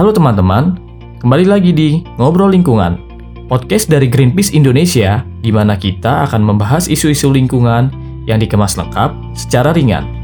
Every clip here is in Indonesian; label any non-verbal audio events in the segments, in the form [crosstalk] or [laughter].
Halo teman-teman, kembali lagi di Ngobrol Lingkungan, podcast dari Greenpeace Indonesia, di mana kita akan membahas isu-isu lingkungan yang dikemas lengkap secara ringan.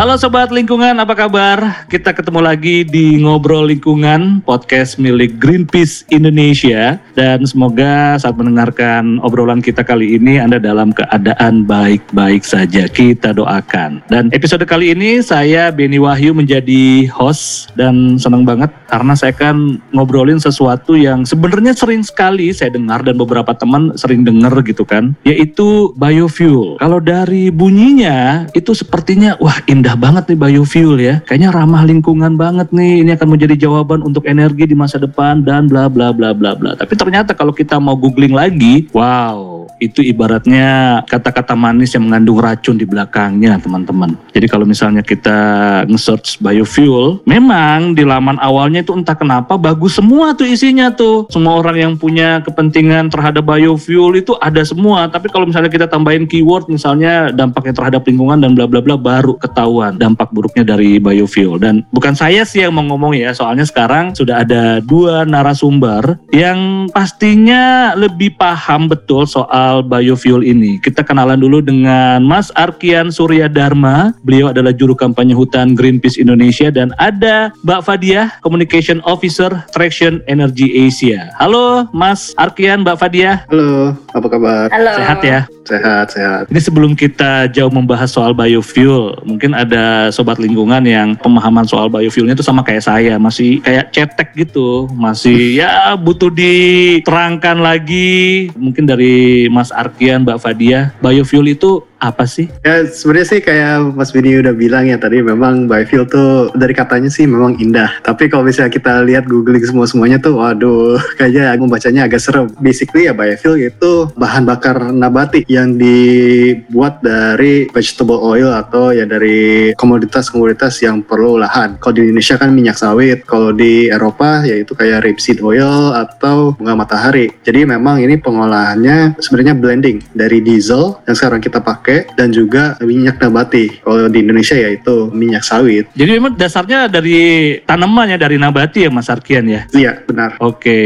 Halo Sobat Lingkungan, apa kabar? Kita ketemu lagi di Ngobrol Lingkungan, podcast milik Greenpeace Indonesia. Dan semoga saat mendengarkan obrolan kita kali ini, Anda dalam keadaan baik-baik saja. Kita doakan. Dan episode kali ini, saya Beni Wahyu menjadi host. Dan senang banget karena saya kan ngobrolin sesuatu yang sebenarnya sering sekali saya dengar dan beberapa teman sering dengar gitu kan. Yaitu biofuel. Kalau dari bunyinya, itu sepertinya, wah indah indah banget nih biofuel ya. Kayaknya ramah lingkungan banget nih. Ini akan menjadi jawaban untuk energi di masa depan dan bla bla bla bla bla. Tapi ternyata kalau kita mau googling lagi, wow, itu ibaratnya kata-kata manis yang mengandung racun di belakangnya teman-teman. Jadi kalau misalnya kita nge-search biofuel, memang di laman awalnya itu entah kenapa bagus semua tuh isinya tuh. Semua orang yang punya kepentingan terhadap biofuel itu ada semua. Tapi kalau misalnya kita tambahin keyword misalnya dampaknya terhadap lingkungan dan bla bla bla baru ketahuan dampak buruknya dari biofuel. Dan bukan saya sih yang mau ngomong ya, soalnya sekarang sudah ada dua narasumber yang pastinya lebih paham betul soal soal biofuel ini. Kita kenalan dulu dengan Mas Arkian Surya Dharma. Beliau adalah juru kampanye hutan Greenpeace Indonesia dan ada Mbak Fadiah, Communication Officer Traction Energy Asia. Halo Mas Arkian, Mbak Fadiah. Halo, apa kabar? Halo. Sehat ya? Sehat, sehat. Ini sebelum kita jauh membahas soal biofuel, mungkin ada sobat lingkungan yang pemahaman soal biofuelnya itu sama kayak saya, masih kayak cetek gitu, masih ya butuh diterangkan lagi. Mungkin dari Mas Arkian, Mbak Fadia, biofuel itu apa sih? Ya sebenarnya sih kayak Mas Bini udah bilang ya tadi memang biofuel tuh dari katanya sih memang indah. Tapi kalau misalnya kita lihat googling semua semuanya tuh, waduh, [laughs] kayaknya aku membacanya agak serem. Basically ya biofuel itu bahan bakar nabati yang dibuat dari vegetable oil atau ya dari komoditas-komoditas yang perlu lahan. Kalau di Indonesia kan minyak sawit, kalau di Eropa ya itu kayak rapeseed oil atau bunga matahari. Jadi memang ini pengolahannya sebenarnya blending dari diesel yang sekarang kita pakai pakai dan juga minyak nabati. Kalau di Indonesia ya itu minyak sawit. Jadi memang dasarnya dari tanaman ya, dari nabati ya Mas Arkian ya? Iya, benar. Oke.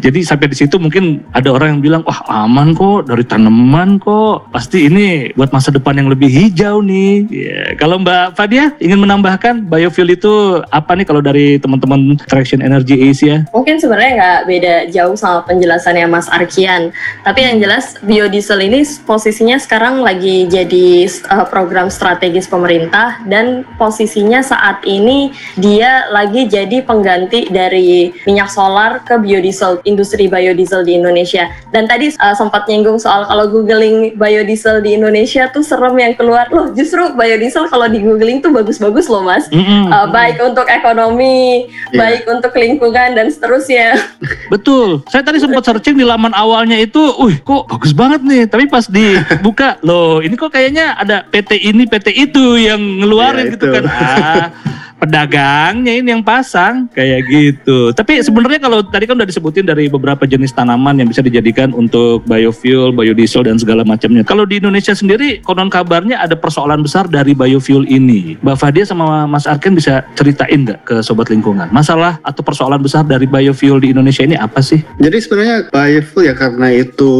Jadi sampai di situ mungkin ada orang yang bilang, "Wah, aman kok dari tanaman kok. Pasti ini buat masa depan yang lebih hijau nih." Ya, kalau Mbak Fadia ingin menambahkan biofuel itu apa nih kalau dari teman-teman Traction Energy Asia? Mungkin sebenarnya nggak beda jauh sama penjelasannya Mas Arkian. Tapi yang jelas biodiesel ini posisinya sekarang lagi jadi uh, program strategis pemerintah dan posisinya saat ini dia lagi jadi pengganti dari minyak solar ke biodiesel, industri biodiesel di Indonesia. Dan tadi uh, sempat nyinggung soal kalau googling biodiesel di Indonesia tuh serem yang keluar loh. Justru biodiesel kalau di googling tuh bagus-bagus loh mas. Mm -hmm. uh, baik untuk ekonomi, yeah. baik untuk lingkungan dan seterusnya. [laughs] Betul. Saya tadi sempat searching di laman awalnya itu, uh kok bagus banget nih. Tapi pas dibuka loh ini kok kayaknya ada PT ini PT itu yang ngeluarin ya, gitu kan ah pedagangnya ini yang pasang kayak gitu. Tapi sebenarnya kalau tadi kan udah disebutin dari beberapa jenis tanaman yang bisa dijadikan untuk biofuel, biodiesel dan segala macamnya. Kalau di Indonesia sendiri konon kabarnya ada persoalan besar dari biofuel ini. Mbak Fadia sama Mas Arken bisa ceritain nggak ke sobat lingkungan? Masalah atau persoalan besar dari biofuel di Indonesia ini apa sih? Jadi sebenarnya biofuel ya karena itu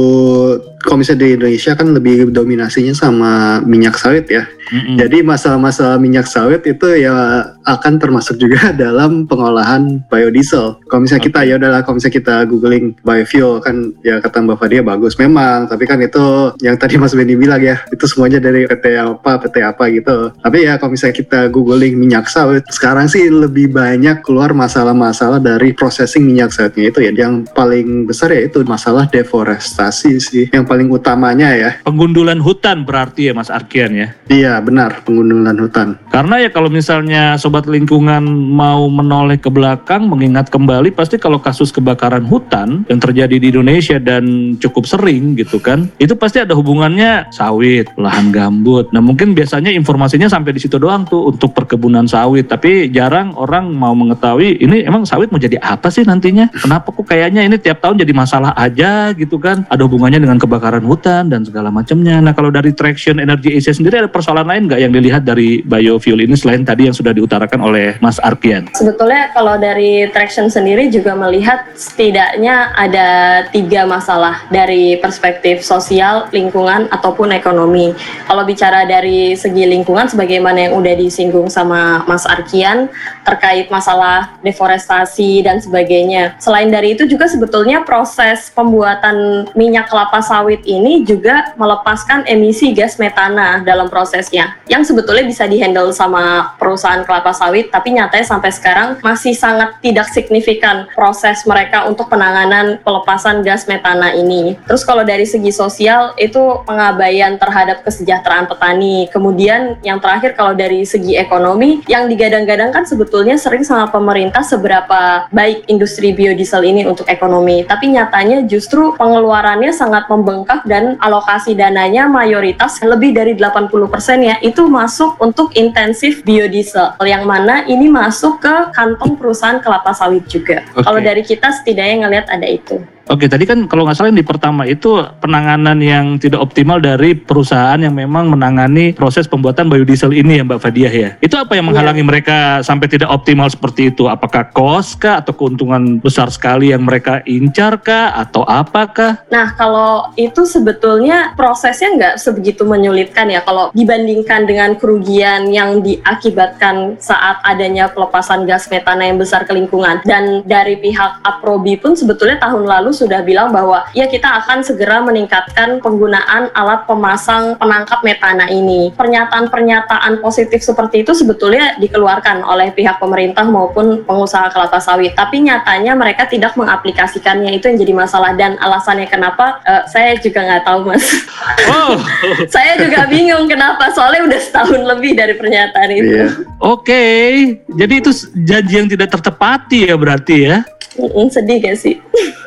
kalau misalnya di Indonesia kan lebih dominasinya sama minyak sawit ya. Mm-hmm. Jadi masalah-masalah minyak sawit itu ya akan termasuk juga [laughs] dalam pengolahan biodiesel. Kalau misalnya okay. kita ya udahlah kalau misalnya kita googling biofuel kan ya kata Mbak Fadia bagus memang, tapi kan itu yang tadi Mas Benny bilang ya itu semuanya dari PT apa PT apa gitu. Tapi ya kalau misalnya kita googling minyak sawit sekarang sih lebih banyak keluar masalah-masalah dari processing minyak sawitnya itu ya. Yang paling besar ya itu masalah deforestasi sih. Yang paling utamanya ya. Pengundulan hutan berarti ya Mas Arkian ya? Iya benar pengundulan hutan. Karena ya kalau misalnya sobat lingkungan mau menoleh ke belakang mengingat kembali pasti kalau kasus kebakaran hutan yang terjadi di Indonesia dan cukup sering gitu kan, itu pasti ada hubungannya sawit, lahan gambut. Nah mungkin biasanya informasinya sampai di situ doang tuh untuk perkebunan sawit, tapi jarang orang mau mengetahui ini emang sawit mau jadi apa sih nantinya? Kenapa kok kayaknya ini tiap tahun jadi masalah aja gitu kan? Ada hubungannya dengan kebakaran kebakaran hutan dan segala macamnya. Nah kalau dari Traction Energy Asia sendiri ada persoalan lain nggak yang dilihat dari biofuel ini selain tadi yang sudah diutarakan oleh Mas Arkian? Sebetulnya kalau dari Traction sendiri juga melihat setidaknya ada tiga masalah dari perspektif sosial, lingkungan ataupun ekonomi. Kalau bicara dari segi lingkungan sebagaimana yang udah disinggung sama Mas Arkian terkait masalah deforestasi dan sebagainya. Selain dari itu juga sebetulnya proses pembuatan minyak kelapa sawit ini juga melepaskan emisi gas metana dalam prosesnya yang sebetulnya bisa dihandle sama perusahaan kelapa sawit tapi nyatanya sampai sekarang masih sangat tidak signifikan proses mereka untuk penanganan pelepasan gas metana ini. Terus kalau dari segi sosial itu pengabaian terhadap kesejahteraan petani. Kemudian yang terakhir kalau dari segi ekonomi yang digadang-gadangkan sebetulnya sering sama pemerintah seberapa baik industri biodiesel ini untuk ekonomi. Tapi nyatanya justru pengeluarannya sangat membengkak dan alokasi dananya mayoritas lebih dari 80% ya itu masuk untuk intensif biodiesel yang mana ini masuk ke kantong perusahaan kelapa sawit juga. Okay. Kalau dari kita setidaknya ngelihat ada itu. Oke, tadi kan kalau nggak salah yang di pertama itu penanganan yang tidak optimal dari perusahaan yang memang menangani proses pembuatan biodiesel ini ya Mbak Fadiah ya. Itu apa yang menghalangi yeah. mereka sampai tidak optimal seperti itu? Apakah cost kah atau keuntungan besar sekali yang mereka incar kah atau apakah? Nah, kalau itu sebetulnya prosesnya nggak sebegitu menyulitkan ya kalau dibandingkan dengan kerugian yang diakibatkan saat adanya pelepasan gas metana yang besar ke lingkungan. Dan dari pihak Aprobi pun sebetulnya tahun lalu sudah bilang bahwa ya kita akan segera meningkatkan penggunaan alat pemasang penangkap metana ini. Pernyataan-pernyataan positif seperti itu sebetulnya dikeluarkan oleh pihak pemerintah maupun pengusaha kelapa sawit. Tapi nyatanya mereka tidak mengaplikasikannya itu yang jadi masalah dan alasannya kenapa uh, saya juga nggak tahu mas. Oh. [laughs] saya juga bingung kenapa soalnya udah setahun lebih dari pernyataan itu. Yeah. Oke, okay. jadi itu janji yang tidak tertepati ya berarti ya? Mm, sedih gak sih?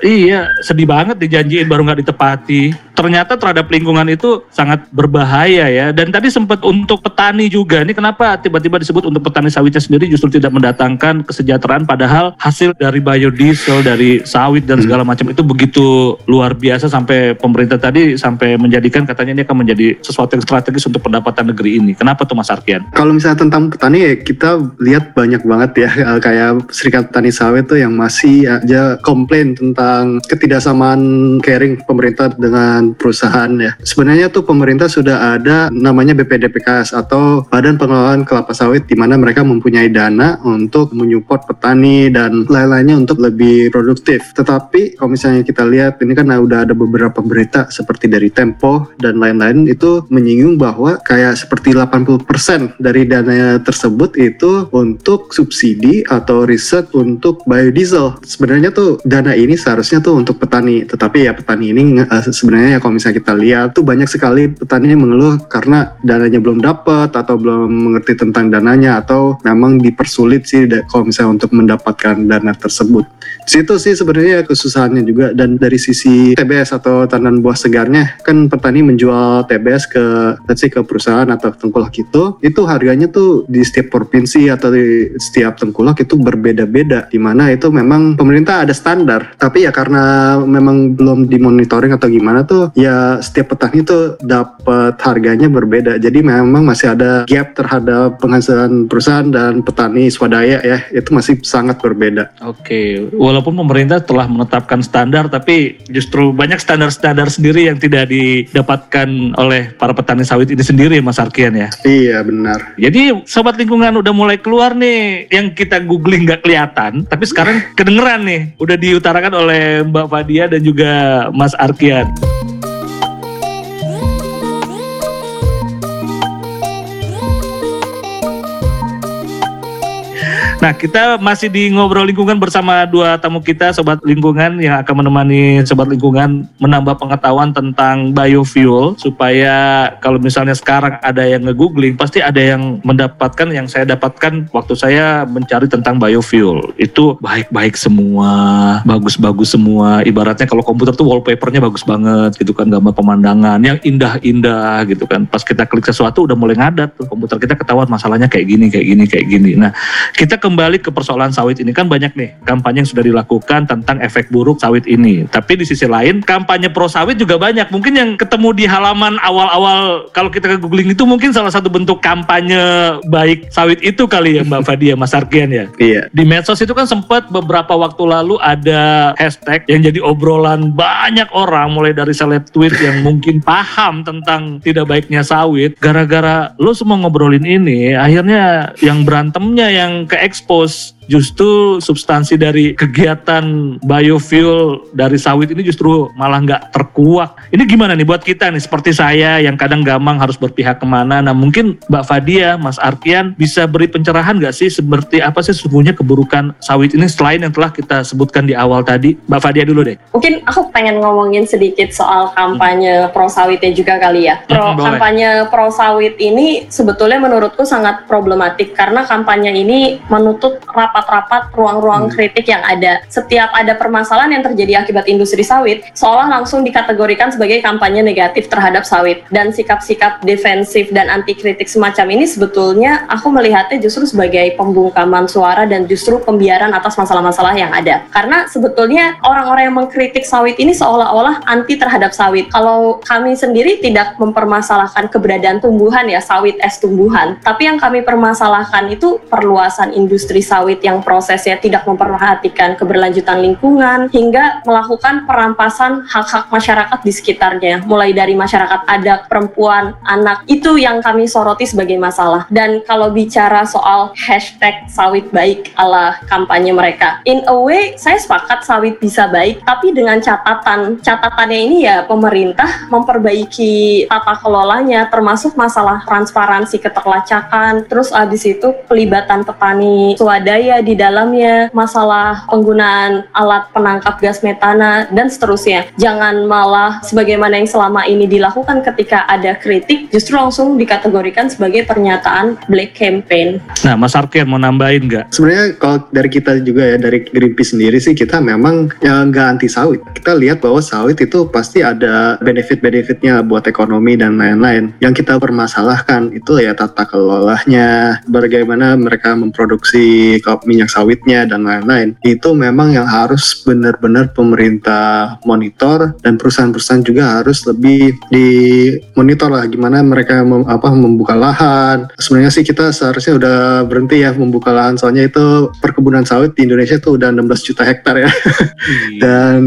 iya, sedih banget dijanjiin baru nggak ditepati. Ternyata terhadap lingkungan itu sangat berbahaya ya. Dan tadi sempat untuk petani juga. Ini kenapa tiba-tiba disebut untuk petani sawitnya sendiri justru tidak mendatangkan kesejahteraan padahal hasil dari biodiesel, dari sawit dan segala macam itu begitu luar biasa sampai pemerintah tadi sampai menjadikan katanya ini akan menjadi sesuatu yang strategis untuk pendapatan negeri ini. Kenapa tuh Mas Arkian? Kalau misalnya tentang petani ya kita lihat banyak banget ya kayak Serikat Petani Sawit tuh yang masih aja komplain tentang ketidaksamaan caring pemerintah dengan perusahaan ya. Sebenarnya tuh pemerintah sudah ada namanya BPDPKS atau Badan Pengelolaan Kelapa Sawit di mana mereka mempunyai dana untuk menyupport petani dan lain-lainnya untuk lebih produktif. Tetapi kalau misalnya kita lihat ini kan udah ada beberapa berita seperti dari Tempo dan lain-lain itu menyinggung bahwa kayak seperti 80% dari dana tersebut itu untuk subsidi atau riset untuk biodiesel sebenarnya tuh dana ini seharusnya tuh untuk petani tetapi ya petani ini uh, sebenarnya ya kalau misalnya kita lihat tuh banyak sekali petani yang mengeluh karena dananya belum dapat atau belum mengerti tentang dananya atau memang dipersulit sih kalau misalnya untuk mendapatkan dana tersebut situ sih sebenarnya kesusahannya juga. Dan dari sisi TBS atau tanaman buah segarnya kan petani menjual TBS ke let's ke perusahaan atau tengkulak itu itu harganya tuh di setiap provinsi atau di setiap tengkulak itu berbeda-beda. Di mana itu memang pemerintah ada standar. Tapi ya karena memang belum dimonitoring atau gimana tuh ya setiap petani tuh dapat harganya berbeda. Jadi memang masih ada gap terhadap penghasilan perusahaan dan petani swadaya ya. Itu masih sangat berbeda. Oke okay. walaupun pemerintah telah menetapkan standar tapi justru banyak standar-standar sendiri yang tidak didapatkan oleh para petani sawit ini sendiri Mas Arkian ya iya benar jadi sobat lingkungan udah mulai keluar nih yang kita googling nggak kelihatan tapi sekarang kedengeran kedengeran nih, udah diutarakan oleh Mbak Fadia dan juga Mas Arkian. Nah, kita masih di ngobrol lingkungan bersama dua tamu kita, sobat lingkungan yang akan menemani sobat lingkungan menambah pengetahuan tentang biofuel supaya kalau misalnya sekarang ada yang nge-googling pasti ada yang mendapatkan yang saya dapatkan waktu saya mencari tentang biofuel. Itu baik-baik semua, bagus-bagus semua. Ibaratnya kalau komputer tuh wallpapernya bagus banget gitu kan, gambar pemandangan yang indah-indah gitu kan. Pas kita klik sesuatu udah mulai ngadat tuh komputer kita ketahuan masalahnya kayak gini, kayak gini, kayak gini. Nah, kita ke kembali ke persoalan sawit ini kan banyak nih kampanye yang sudah dilakukan tentang efek buruk sawit ini. Tapi di sisi lain kampanye pro sawit juga banyak. Mungkin yang ketemu di halaman awal-awal kalau kita ke googling itu mungkin salah satu bentuk kampanye baik sawit itu kali ya Mbak Fadia, Mas Arkian ya. Iya. Di medsos itu kan sempat beberapa waktu lalu ada hashtag yang jadi obrolan banyak orang mulai dari seleb tweet yang mungkin paham tentang tidak baiknya sawit gara-gara lo semua ngobrolin ini akhirnya yang berantemnya yang ke expose justru substansi dari kegiatan biofuel dari sawit ini justru malah nggak terkuak. Ini gimana nih buat kita nih seperti saya yang kadang gamang harus berpihak ke mana. Nah mungkin Mbak Fadia, Mas Arkian bisa beri pencerahan nggak sih seperti apa sih sesungguhnya keburukan sawit ini selain yang telah kita sebutkan di awal tadi. Mbak Fadia dulu deh. Mungkin aku pengen ngomongin sedikit soal kampanye hmm. pro sawitnya juga kali ya. Pro hmm, kampanye pro sawit ini sebetulnya menurutku sangat problematik karena kampanye ini menutup rapat rapat-rapat ruang-ruang hmm. kritik yang ada. Setiap ada permasalahan yang terjadi akibat industri sawit, seolah langsung dikategorikan sebagai kampanye negatif terhadap sawit. Dan sikap-sikap defensif dan anti kritik semacam ini sebetulnya aku melihatnya justru sebagai pembungkaman suara dan justru pembiaran atas masalah-masalah yang ada. Karena sebetulnya orang-orang yang mengkritik sawit ini seolah-olah anti terhadap sawit. Kalau kami sendiri tidak mempermasalahkan keberadaan tumbuhan ya, sawit es tumbuhan. Tapi yang kami permasalahkan itu perluasan industri sawit yang prosesnya tidak memperhatikan keberlanjutan lingkungan hingga melakukan perampasan hak-hak masyarakat di sekitarnya. Mulai dari masyarakat adat, perempuan, anak itu yang kami soroti sebagai masalah. Dan kalau bicara soal hashtag sawit baik ala kampanye mereka in a way saya sepakat sawit bisa baik tapi dengan catatan. Catatannya ini ya pemerintah memperbaiki tata kelolanya termasuk masalah transparansi keterlacakan. Terus abis itu pelibatan petani swadaya di dalamnya, masalah penggunaan alat penangkap gas metana, dan seterusnya. Jangan malah sebagaimana yang selama ini dilakukan ketika ada kritik, justru langsung dikategorikan sebagai pernyataan black campaign. Nah, Mas Arkian mau nambahin nggak? Sebenarnya kalau dari kita juga ya, dari Greenpeace sendiri sih, kita memang ya nggak anti sawit. Kita lihat bahwa sawit itu pasti ada benefit-benefitnya buat ekonomi dan lain-lain. Yang kita permasalahkan itu ya tata kelolanya, bagaimana mereka memproduksi minyak sawitnya dan lain-lain. Itu memang yang harus benar-benar pemerintah monitor dan perusahaan-perusahaan juga harus lebih dimonitor lah gimana mereka mem, apa membuka lahan. Sebenarnya sih kita seharusnya udah berhenti ya membuka lahan soalnya itu perkebunan sawit di Indonesia itu udah 16 juta hektar ya. Hmm. [laughs] dan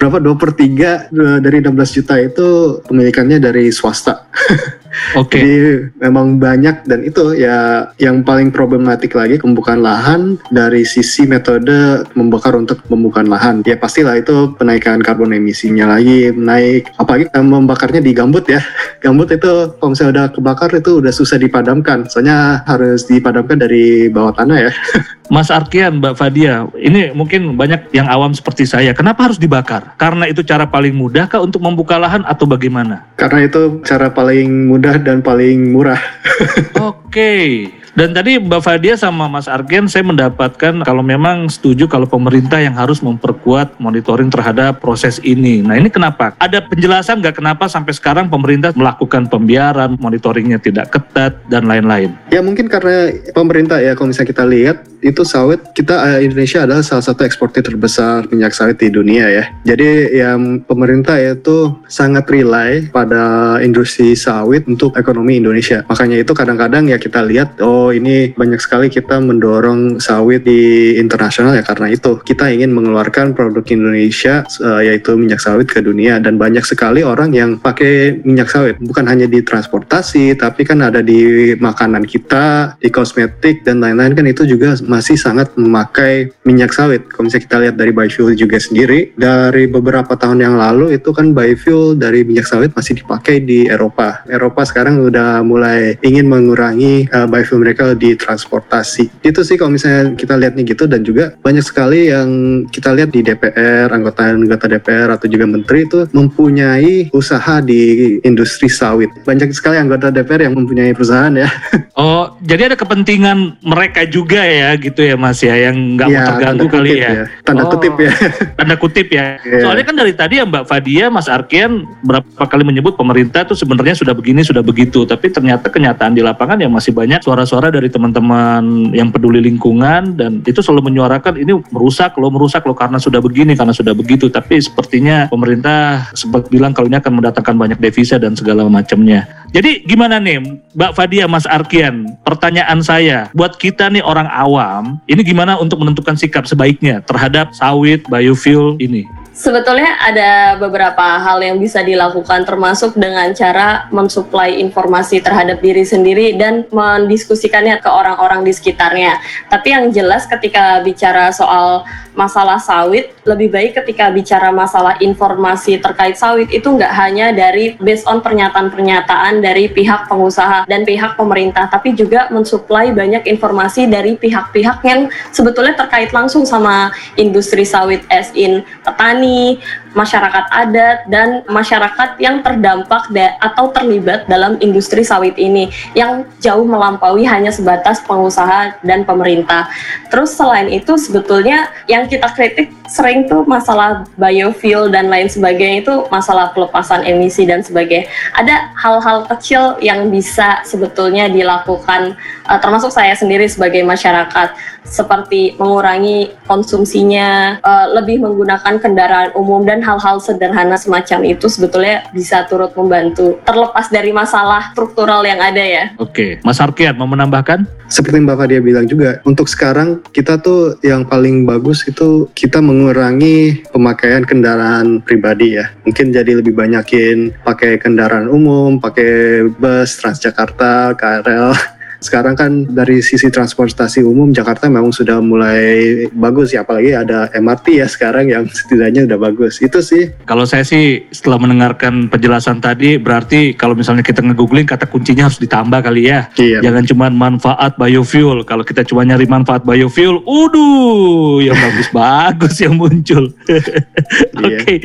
berapa? dua per tiga dari 16 juta itu pemilikannya dari swasta [laughs] Oke. Okay. Jadi memang banyak dan itu ya yang paling problematik lagi pembukaan lahan dari sisi metode membakar untuk pembukaan lahan. Ya pastilah itu penaikan karbon emisinya lagi naik. Apalagi membakarnya di gambut ya. [laughs] Gambut itu kalau misalnya udah kebakar itu udah susah dipadamkan. Soalnya harus dipadamkan dari bawah tanah ya. [laughs] Mas Arkian, Mbak Fadia, ini mungkin banyak yang awam seperti saya. Kenapa harus dibakar? Karena itu cara paling mudah kah untuk membuka lahan atau bagaimana? Karena itu cara paling mudah dan paling murah. [laughs] Oke. Okay. Dan tadi Mbak Fadia sama Mas Argen saya mendapatkan kalau memang setuju kalau pemerintah yang harus memperkuat monitoring terhadap proses ini. Nah ini kenapa? Ada penjelasan nggak kenapa sampai sekarang pemerintah melakukan pembiaran, monitoringnya tidak ketat dan lain-lain? Ya mungkin karena pemerintah ya kalau misalnya kita lihat itu sawit kita eh, Indonesia adalah salah satu eksportir terbesar minyak sawit di dunia ya. Jadi yang pemerintah itu sangat rely pada industri sawit untuk ekonomi Indonesia. Makanya itu kadang-kadang ya kita lihat oh oh ini banyak sekali kita mendorong sawit di internasional ya karena itu. Kita ingin mengeluarkan produk Indonesia uh, yaitu minyak sawit ke dunia. Dan banyak sekali orang yang pakai minyak sawit. Bukan hanya di transportasi tapi kan ada di makanan kita di kosmetik dan lain-lain. Kan itu juga masih sangat memakai minyak sawit. Kalau misalnya kita lihat dari biofuel juga sendiri dari beberapa tahun yang lalu itu kan biofuel dari minyak sawit masih dipakai di Eropa. Eropa sekarang udah mulai ingin mengurangi uh, biofuel mereka mereka di transportasi. Itu sih kalau misalnya kita lihat nih gitu dan juga banyak sekali yang kita lihat di DPR, anggota-anggota DPR atau juga menteri itu mempunyai usaha di industri sawit. Banyak sekali anggota DPR yang mempunyai perusahaan ya. [laughs] Oh, jadi ada kepentingan mereka juga ya gitu ya Mas ya yang nggak ya, mau terganggu kali ya. ya. Tanda oh, kutip ya. [laughs] Tanda kutip ya. Yeah. Soalnya kan dari tadi ya Mbak Fadia, Mas Arkian berapa kali menyebut pemerintah tuh sebenarnya sudah begini, sudah begitu, tapi ternyata kenyataan di lapangan ya masih masih banyak suara-suara dari teman-teman yang peduli lingkungan dan itu selalu menyuarakan ini merusak lo merusak lo karena sudah begini karena sudah begitu tapi sepertinya pemerintah sempat bilang kalau ini akan mendatangkan banyak devisa dan segala macamnya. Jadi gimana nih Mbak Fadia Mas Arkian pertanyaan saya buat kita nih orang awam ini gimana untuk menentukan sikap sebaiknya terhadap sawit biofuel ini? Sebetulnya ada beberapa hal yang bisa dilakukan termasuk dengan cara mensuplai informasi terhadap diri sendiri dan mendiskusikannya ke orang-orang di sekitarnya. Tapi yang jelas ketika bicara soal masalah sawit, lebih baik ketika bicara masalah informasi terkait sawit itu nggak hanya dari based on pernyataan-pernyataan dari pihak pengusaha dan pihak pemerintah, tapi juga mensuplai banyak informasi dari pihak-pihak yang sebetulnya terkait langsung sama industri sawit as in petani petani, masyarakat adat, dan masyarakat yang terdampak atau terlibat dalam industri sawit ini yang jauh melampaui hanya sebatas pengusaha dan pemerintah. Terus selain itu sebetulnya yang kita kritik sering tuh masalah biofuel dan lain sebagainya itu masalah pelepasan emisi dan sebagainya. Ada hal-hal kecil yang bisa sebetulnya dilakukan uh, termasuk saya sendiri sebagai masyarakat seperti mengurangi konsumsinya, uh, lebih menggunakan kendaraan umum dan hal-hal sederhana semacam itu sebetulnya bisa turut membantu terlepas dari masalah struktural yang ada ya. Oke, Mas Arkian mau menambahkan? Seperti Mbak Fadia bilang juga, untuk sekarang kita tuh yang paling bagus itu kita mengurangi pemakaian kendaraan pribadi ya. Mungkin jadi lebih banyakin pakai kendaraan umum, pakai bus, Transjakarta, KRL, sekarang kan dari sisi transportasi umum Jakarta memang sudah mulai bagus ya apalagi ada MRT ya sekarang yang setidaknya udah bagus. Itu sih. Kalau saya sih setelah mendengarkan penjelasan tadi berarti kalau misalnya kita ngegoogling kata kuncinya harus ditambah kali ya. Iya. jangan cuma manfaat biofuel. Kalau kita cuma nyari manfaat biofuel uduh yang bagus-bagus [laughs] yang muncul. [laughs] Oke. Okay.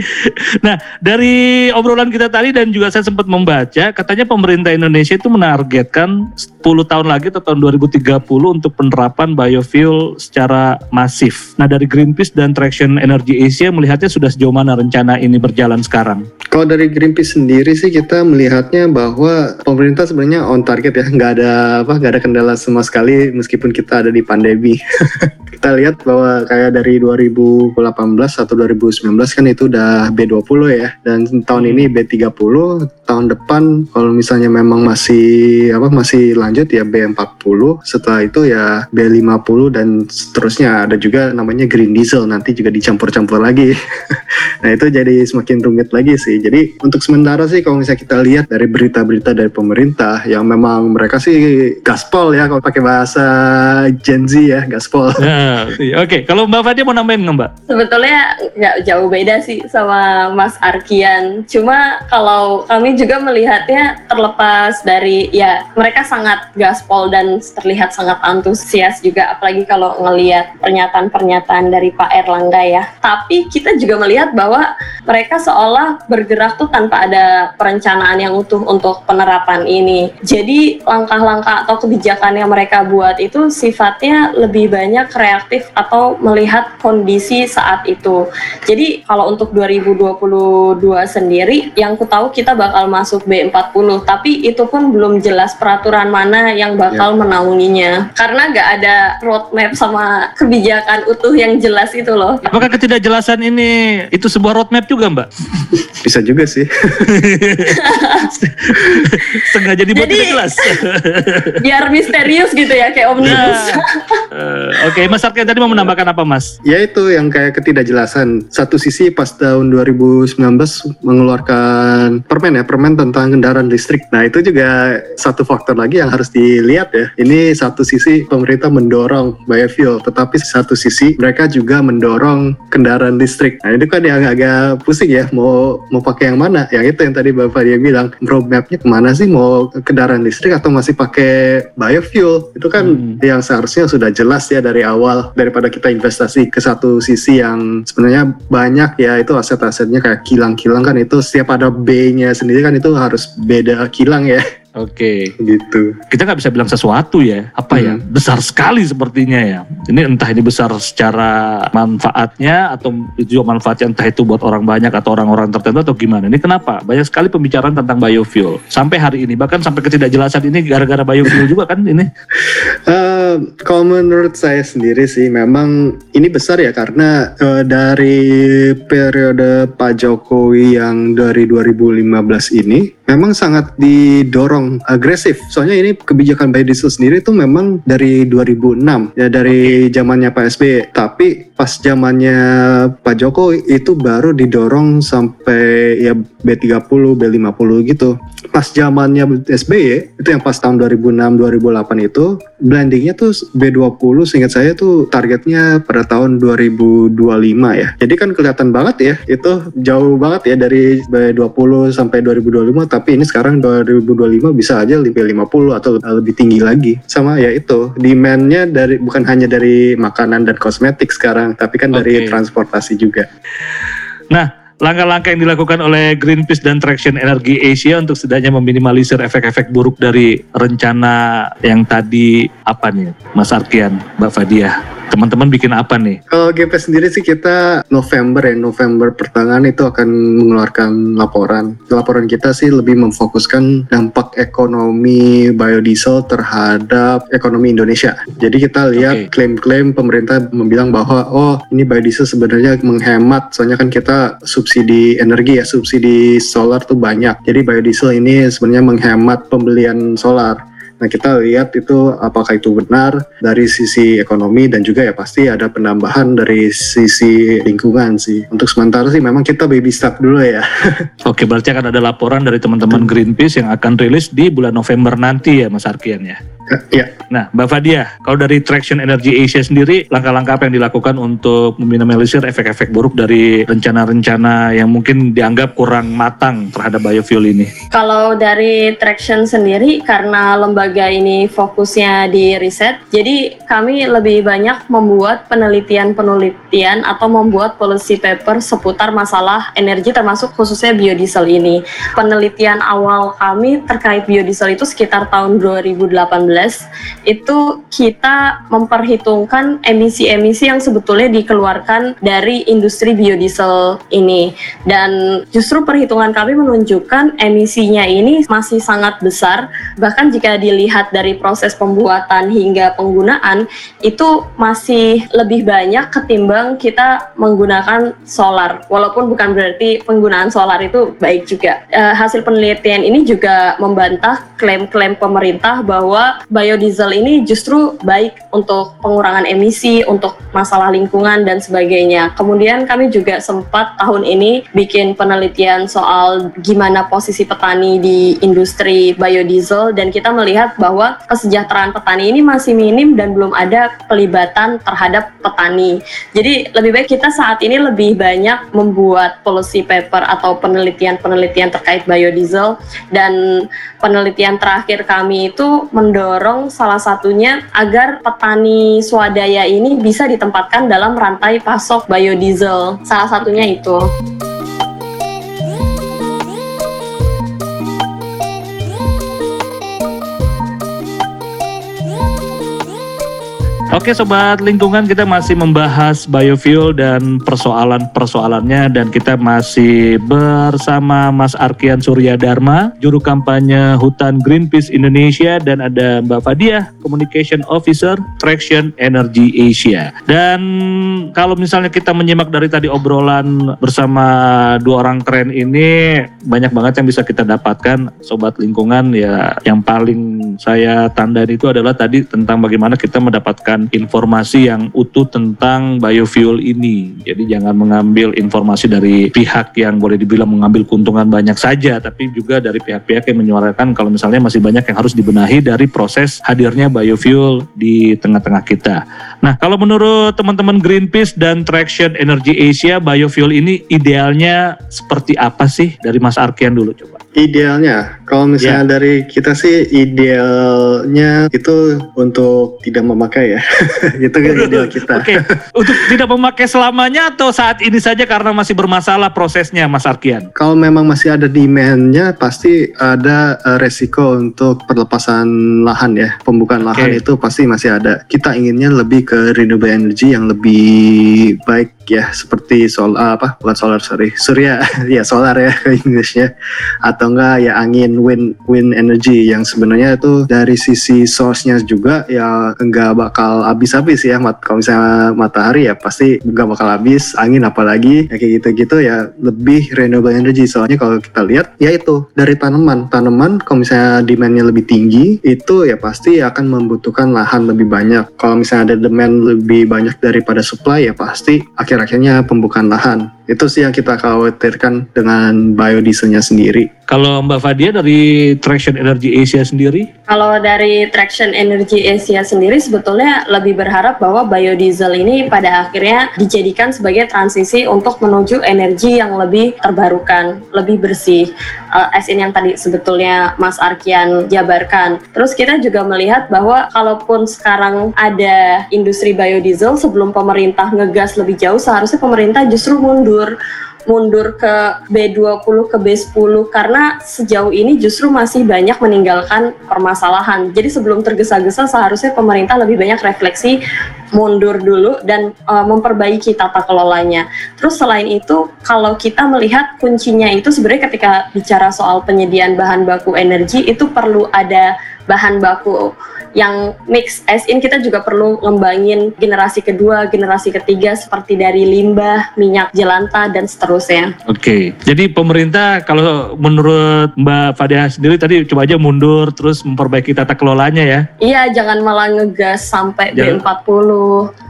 nah dari obrolan kita tadi dan juga saya sempat membaca katanya pemerintah Indonesia itu menargetkan 10 tahun lagi atau tahun 2030 untuk penerapan biofuel secara masif. Nah dari Greenpeace dan Traction Energy Asia melihatnya sudah sejauh mana rencana ini berjalan sekarang? Kalau dari Greenpeace sendiri sih kita melihatnya bahwa pemerintah sebenarnya on target ya, nggak ada apa, nggak ada kendala sama sekali meskipun kita ada di pandemi. [laughs] kita lihat bahwa kayak dari 2018 atau 2019 kan itu udah B20 ya, dan tahun ini B30, tahun depan kalau misalnya memang masih apa masih lanjut ya B B40 setelah itu ya B50 dan seterusnya. Ada juga namanya green diesel nanti juga dicampur-campur lagi. [laughs] Nah itu jadi semakin rumit lagi sih. Jadi untuk sementara sih kalau misalnya kita lihat dari berita-berita dari pemerintah yang memang mereka sih gaspol ya kalau pakai bahasa Gen Z ya gaspol. [laughs] Nah, oke okay. kalau Mbak Fadia mau nambahin nggak Mbak? Sebetulnya nggak jauh beda sih sama Mas Arkian. Cuma kalau kami juga melihatnya terlepas dari ya mereka sangat gaspol dan terlihat sangat antusias juga apalagi kalau ngelihat pernyataan-pernyataan dari Pak Erlangga ya. Tapi kita juga melihat bahwa mereka seolah bergerak tuh tanpa ada perencanaan yang utuh untuk penerapan ini. Jadi langkah-langkah atau kebijakan yang mereka buat itu sifatnya lebih banyak reaktif atau melihat kondisi saat itu. Jadi kalau untuk 2022 sendiri yang ku tahu kita bakal masuk B40 tapi itu pun belum jelas peraturan mana yang bakal yeah. menaunginya karena nggak ada roadmap sama kebijakan utuh yang jelas itu loh. Apakah ketidakjelasan ini itu sebuah roadmap juga Mbak? [laughs] Bisa juga sih. [laughs] Sengaja dibuat Jadi, tidak jelas. [laughs] biar misterius gitu ya kayak omnibus. Uh, Oke, okay. Mas Arkan tadi mau menambahkan apa Mas? Ya itu yang kayak ketidakjelasan. Satu sisi pas tahun 2019 mengeluarkan permen ya, permen tentang kendaraan listrik. Nah itu juga satu faktor lagi yang harus di lihat ya, ini satu sisi pemerintah mendorong biofuel, tetapi satu sisi mereka juga mendorong kendaraan listrik. Nah itu kan yang agak pusing ya, mau mau pakai yang mana? Yang itu yang tadi Bapak dia bilang, roadmapnya ke mana sih? Mau kendaraan listrik atau masih pakai biofuel? Itu kan hmm. yang seharusnya sudah jelas ya dari awal daripada kita investasi ke satu sisi yang sebenarnya banyak ya itu aset-asetnya kayak kilang-kilang kan itu setiap ada B-nya sendiri kan itu harus beda kilang ya. Oke. gitu. Kita nggak bisa bilang sesuatu ya. Apa ya? Hmm. Besar sekali sepertinya ya. Ini entah ini besar secara manfaatnya atau itu juga manfaatnya entah itu buat orang banyak atau orang-orang tertentu atau gimana. Ini kenapa? Banyak sekali pembicaraan tentang biofuel sampai hari ini. Bahkan sampai ketidakjelasan ini gara-gara biofuel juga kan ini. [laughs] Eh, kalau menurut saya sendiri sih memang ini besar ya karena eh, dari periode Pak Jokowi yang dari 2015 ini memang sangat didorong agresif. Soalnya ini kebijakan biodiesel sendiri itu memang dari 2006 ya dari zamannya Pak SBY. Tapi pas zamannya Pak Jokowi itu baru didorong sampai ya B30, B50 gitu. Pas zamannya SBY itu yang pas tahun 2006 2008 itu blendingnya tuh B20 seingat saya tuh targetnya pada tahun 2025 ya. Jadi kan kelihatan banget ya itu jauh banget ya dari B20 sampai 2025 tapi ini sekarang 2025 bisa aja lebih 50 atau lebih tinggi lagi. Sama ya itu demand-nya dari bukan hanya dari makanan dan kosmetik sekarang tapi kan dari Oke. transportasi juga. Nah, langkah-langkah yang dilakukan oleh Greenpeace dan Traction Energy Asia untuk setidaknya meminimalisir efek-efek buruk dari rencana yang tadi apa nih, Mas Arkian, Mbak Fadia? Teman-teman bikin apa nih? Kalau GP sendiri sih kita November ya, November pertengahan itu akan mengeluarkan laporan. Laporan kita sih lebih memfokuskan dampak ekonomi biodiesel terhadap ekonomi Indonesia. Jadi kita lihat klaim-klaim pemerintah membilang bahwa oh ini biodiesel sebenarnya menghemat, soalnya kan kita subsidi energi ya, subsidi solar tuh banyak. Jadi biodiesel ini sebenarnya menghemat pembelian solar. Nah kita lihat itu apakah itu benar dari sisi ekonomi dan juga ya pasti ada penambahan dari sisi lingkungan sih. Untuk sementara sih memang kita baby step dulu ya. [laughs] Oke, berarti akan ada laporan dari teman-teman Greenpeace yang akan rilis di bulan November nanti ya, Mas Arkian ya. Ya, Nah, Mbak Fadia, kalau dari Traction Energy Asia sendiri, langkah-langkah apa yang dilakukan untuk meminimalisir efek-efek buruk dari rencana-rencana yang mungkin dianggap kurang matang terhadap biofuel ini? Kalau dari Traction sendiri, karena lembaga ini fokusnya di riset, jadi kami lebih banyak membuat penelitian-penelitian atau membuat policy paper seputar masalah energi termasuk khususnya biodiesel ini. Penelitian awal kami terkait biodiesel itu sekitar tahun 2018, itu kita memperhitungkan emisi-emisi yang sebetulnya dikeluarkan dari industri biodiesel ini. Dan justru perhitungan kami menunjukkan emisinya ini masih sangat besar, bahkan jika dilihat dari proses pembuatan hingga penggunaan, itu masih lebih banyak ketimbang kita menggunakan solar. Walaupun bukan berarti penggunaan solar itu baik juga. Eh, hasil penelitian ini juga membantah klaim-klaim pemerintah bahwa biodiesel ini justru baik untuk pengurangan emisi, untuk masalah lingkungan dan sebagainya. Kemudian kami juga sempat tahun ini bikin penelitian soal gimana posisi petani di industri biodiesel dan kita melihat bahwa kesejahteraan petani ini masih minim dan belum ada pelibatan terhadap petani. Jadi lebih baik kita saat ini lebih banyak membuat policy paper atau penelitian-penelitian terkait biodiesel dan penelitian terakhir kami itu mendorong salah satunya agar petani swadaya ini bisa ditempatkan dalam rantai pasok biodiesel. Salah satunya itu. Oke sobat lingkungan kita masih membahas biofuel dan persoalan-persoalannya. Dan kita masih bersama Mas Arkian Surya Dharma, juru kampanye hutan Greenpeace Indonesia. Dan ada Mbak Fadia, Communication Officer Traction Energy Asia. Dan kalau misalnya kita menyimak dari tadi obrolan bersama dua orang keren ini banyak banget yang bisa kita dapatkan sobat lingkungan. Ya yang paling saya tandai itu adalah tadi tentang bagaimana kita mendapatkan informasi yang utuh tentang biofuel ini. Jadi jangan mengambil informasi dari pihak yang boleh dibilang mengambil keuntungan banyak saja, tapi juga dari pihak-pihak yang menyuarakan kalau misalnya masih banyak yang harus dibenahi dari proses hadirnya biofuel di tengah-tengah kita. Nah, kalau menurut teman-teman Greenpeace dan Traction Energy Asia, biofuel ini idealnya seperti apa sih? Dari Mas Arkian dulu coba. Idealnya, kalau misalnya dari kita sih idealnya itu untuk tidak memakai ya. [laughs] itu kan ideal kita. Oke, untuk tidak memakai selamanya atau saat ini saja karena masih bermasalah prosesnya, Mas Arkian? Kalau memang masih ada demand-nya, pasti ada uh, resiko untuk perlepasan lahan ya. Pembukaan lahan Oke. itu pasti masih ada. Kita inginnya lebih ke renewable energy yang lebih baik ya, seperti solar apa? Bukan solar sorry, surya [laughs] ya solar ya [laughs] ke Inggrisnya. Atau enggak ya angin wind wind energy yang sebenarnya itu dari sisi source-nya juga ya enggak bakal habis-habis ya. Mat kalau misalnya matahari ya pasti enggak bakal habis, angin apalagi ya kayak gitu-gitu ya lebih renewable energy. Soalnya kalau kita lihat ya itu dari tanaman. Tanaman kalau misalnya demand-nya lebih tinggi itu ya pasti akan membutuhkan lahan lebih banyak. Kalau misalnya ada demand lebih banyak daripada supply ya pasti akhir-akhirnya pembukaan lahan. Itu sih yang kita khawatirkan dengan biodieselnya sendiri. Kalau Mbak Fadia dari Traction Energy Asia sendiri, Kalau dari Traction Energy Asia sendiri sebetulnya lebih berharap bahwa biodiesel ini pada akhirnya dijadikan sebagai transisi untuk menuju energi yang lebih terbarukan, lebih bersih. Uh, as in yang tadi sebetulnya Mas Arkian jabarkan. Terus kita juga melihat bahwa kalaupun sekarang ada industri biodiesel sebelum pemerintah ngegas lebih jauh seharusnya pemerintah justru mundur mundur ke B20 ke B10 karena sejauh ini justru masih banyak meninggalkan permasalahan. Jadi sebelum tergesa-gesa seharusnya pemerintah lebih banyak refleksi mundur dulu dan uh, memperbaiki tata kelolanya. Terus selain itu kalau kita melihat kuncinya itu sebenarnya ketika bicara soal penyediaan bahan baku energi itu perlu ada bahan baku yang mix as in kita juga perlu ngembangin generasi kedua, generasi ketiga seperti dari limbah, minyak jelantah dan seterusnya. Oke, jadi pemerintah kalau menurut Mbak Fadia sendiri tadi coba aja mundur terus memperbaiki tata kelolanya ya. Iya, jangan malah ngegas sampai Jangan- B40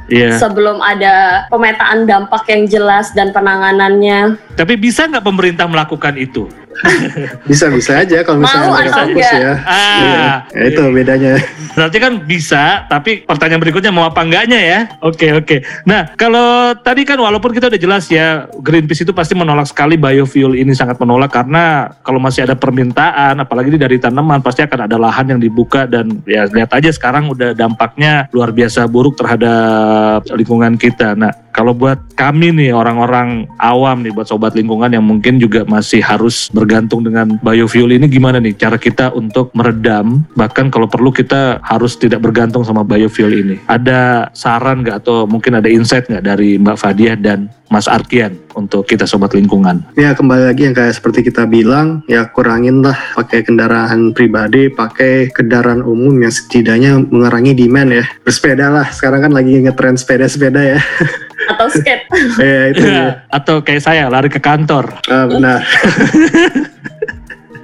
Iya. sebelum ada pemetaan dampak yang jelas dan penanganannya. Tapi bisa nggak pemerintah melakukan itu? [laughs] Bisa-bisa aja kalau misalnya Mau fokus ya. Ah, Iya, ya itu bedanya. Berarti kan bisa, tapi pertanyaan berikutnya mau apa enggaknya ya? Oke, oke. Nah, kalau tadi kan walaupun kita udah jelas ya, Greenpeace itu pasti menolak sekali biofuel ini sangat menolak karena kalau masih ada permintaan, apalagi ini dari tanaman, pasti akan ada lahan yang dibuka dan ya lihat aja sekarang udah dampaknya luar biasa buruk terhadap lingkungan kita. Nah, kalau buat kami nih orang-orang awam nih, buat sobat lingkungan yang mungkin juga masih harus bergantung dengan biofuel ini gimana nih cara kita untuk meredam bahkan kalau perlu kita harus tidak bergantung sama biofuel ini. Ada saran nggak atau mungkin ada insight nggak dari Mbak Fadia dan Mas Arkian untuk kita sobat lingkungan? Ya kembali lagi yang kayak seperti kita bilang ya kurangin lah pakai kendaraan pribadi, pakai kendaraan umum yang setidaknya mengurangi demand ya. Bersepeda lah, sekarang kan lagi ngetren sepeda-sepeda ya. [laughs] Atau skate. ya itu dia. atau kayak saya lari ke kantor, Ah, benar. [laughs]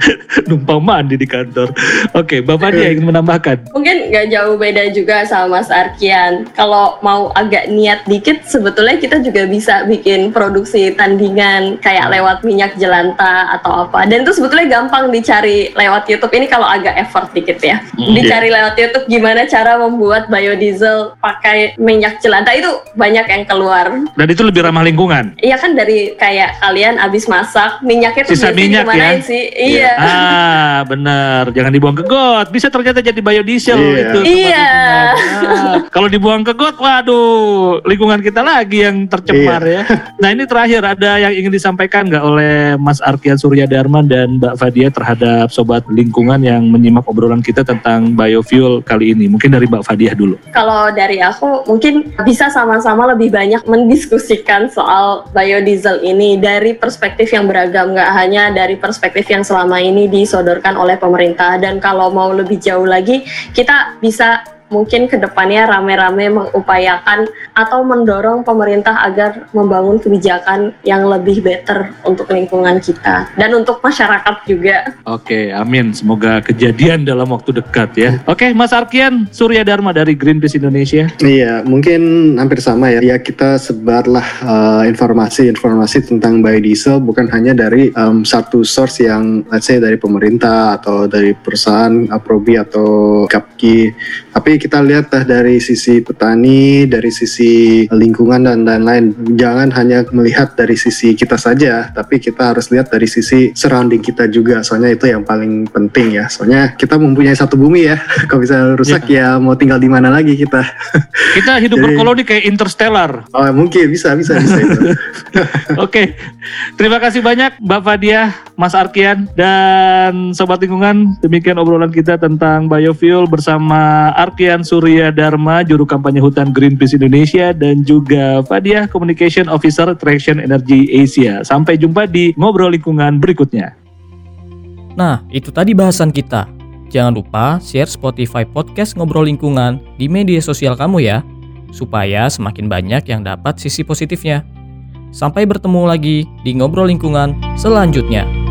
[laughs] numpang mandi di kantor. Oke, Mbak Fadia ingin menambahkan. Mungkin nggak jauh beda juga sama Mas Arkian. Kalau mau agak niat dikit, sebetulnya kita juga bisa bikin produksi tandingan kayak lewat minyak jelantah atau apa. Dan itu sebetulnya gampang dicari lewat YouTube. Ini kalau agak effort dikit ya. Dicari lewat YouTube gimana cara membuat biodiesel pakai minyak jelantah itu banyak yang keluar. Dan itu lebih ramah lingkungan. Iya kan dari kayak kalian abis masak minyaknya tuh Sisa biasanya minyak ya? sih? Iya. Ah, benar. Jangan dibuang ke got. Bisa ternyata jadi biodiesel Iya. itu. Iya. lingkungan. Ah, kalau dibuang ke got, waduh, lingkungan kita lagi yang tercemar ya. Nah ini terakhir ada yang ingin disampaikan nggak oleh Mas Arkian Surya Dharma dan Mbak Fadia terhadap sobat lingkungan yang menyimak obrolan kita tentang biofuel kali ini. Mungkin dari Mbak Fadia dulu. Kalau dari aku mungkin bisa sama-sama lebih banyak mendiskusikan soal biodiesel ini dari perspektif yang beragam, nggak hanya dari perspektif yang selama ini disodorkan oleh pemerintah. Dan kalau mau lebih jauh lagi, kita bisa mungkin ke depannya rame-rame mengupayakan atau mendorong pemerintah agar membangun kebijakan yang lebih better untuk lingkungan kita dan untuk masyarakat juga. Oke, amin. Semoga kejadian dalam waktu dekat ya. Oke, Mas Arkian Surya Dharma dari Greenpeace Indonesia. Iya, mungkin hampir sama ya. Ya kita sebarlah eh, informasi-informasi tentang biodiesel bukan hanya dari em, satu source yang let's say dari pemerintah atau dari perusahaan Aprobi atau Gapki, tapi kita lihat lah dari sisi petani, dari sisi lingkungan dan lain-lain. Jangan hanya melihat dari sisi kita saja, tapi kita harus lihat dari sisi surrounding kita juga. Soalnya itu yang paling penting ya. Soalnya kita mempunyai satu bumi ya. [laughs] Kalau bisa rusak ya, ya mau tinggal di mana lagi kita. [laughs] Kita hidup Jadi, berkoloni kayak interstellar. Oh mungkin bisa bisa bisa itu. [laughs] Oke, terima kasih banyak Mbak Fadia, Mas Arkian dan Sobat Lingkungan. Demikian obrolan kita tentang biofuel bersama Arkian Surya Dharma, Juru Kampanye Hutan Greenpeace Indonesia dan juga Fadia Communication Officer Traction Energy Asia. Sampai jumpa di Ngobrol Lingkungan berikutnya. Nah, itu tadi bahasan kita. Jangan lupa share Spotify Podcast Ngobrol Lingkungan di media sosial kamu ya, supaya semakin banyak yang dapat sisi positifnya. Sampai bertemu lagi di Ngobrol Lingkungan selanjutnya.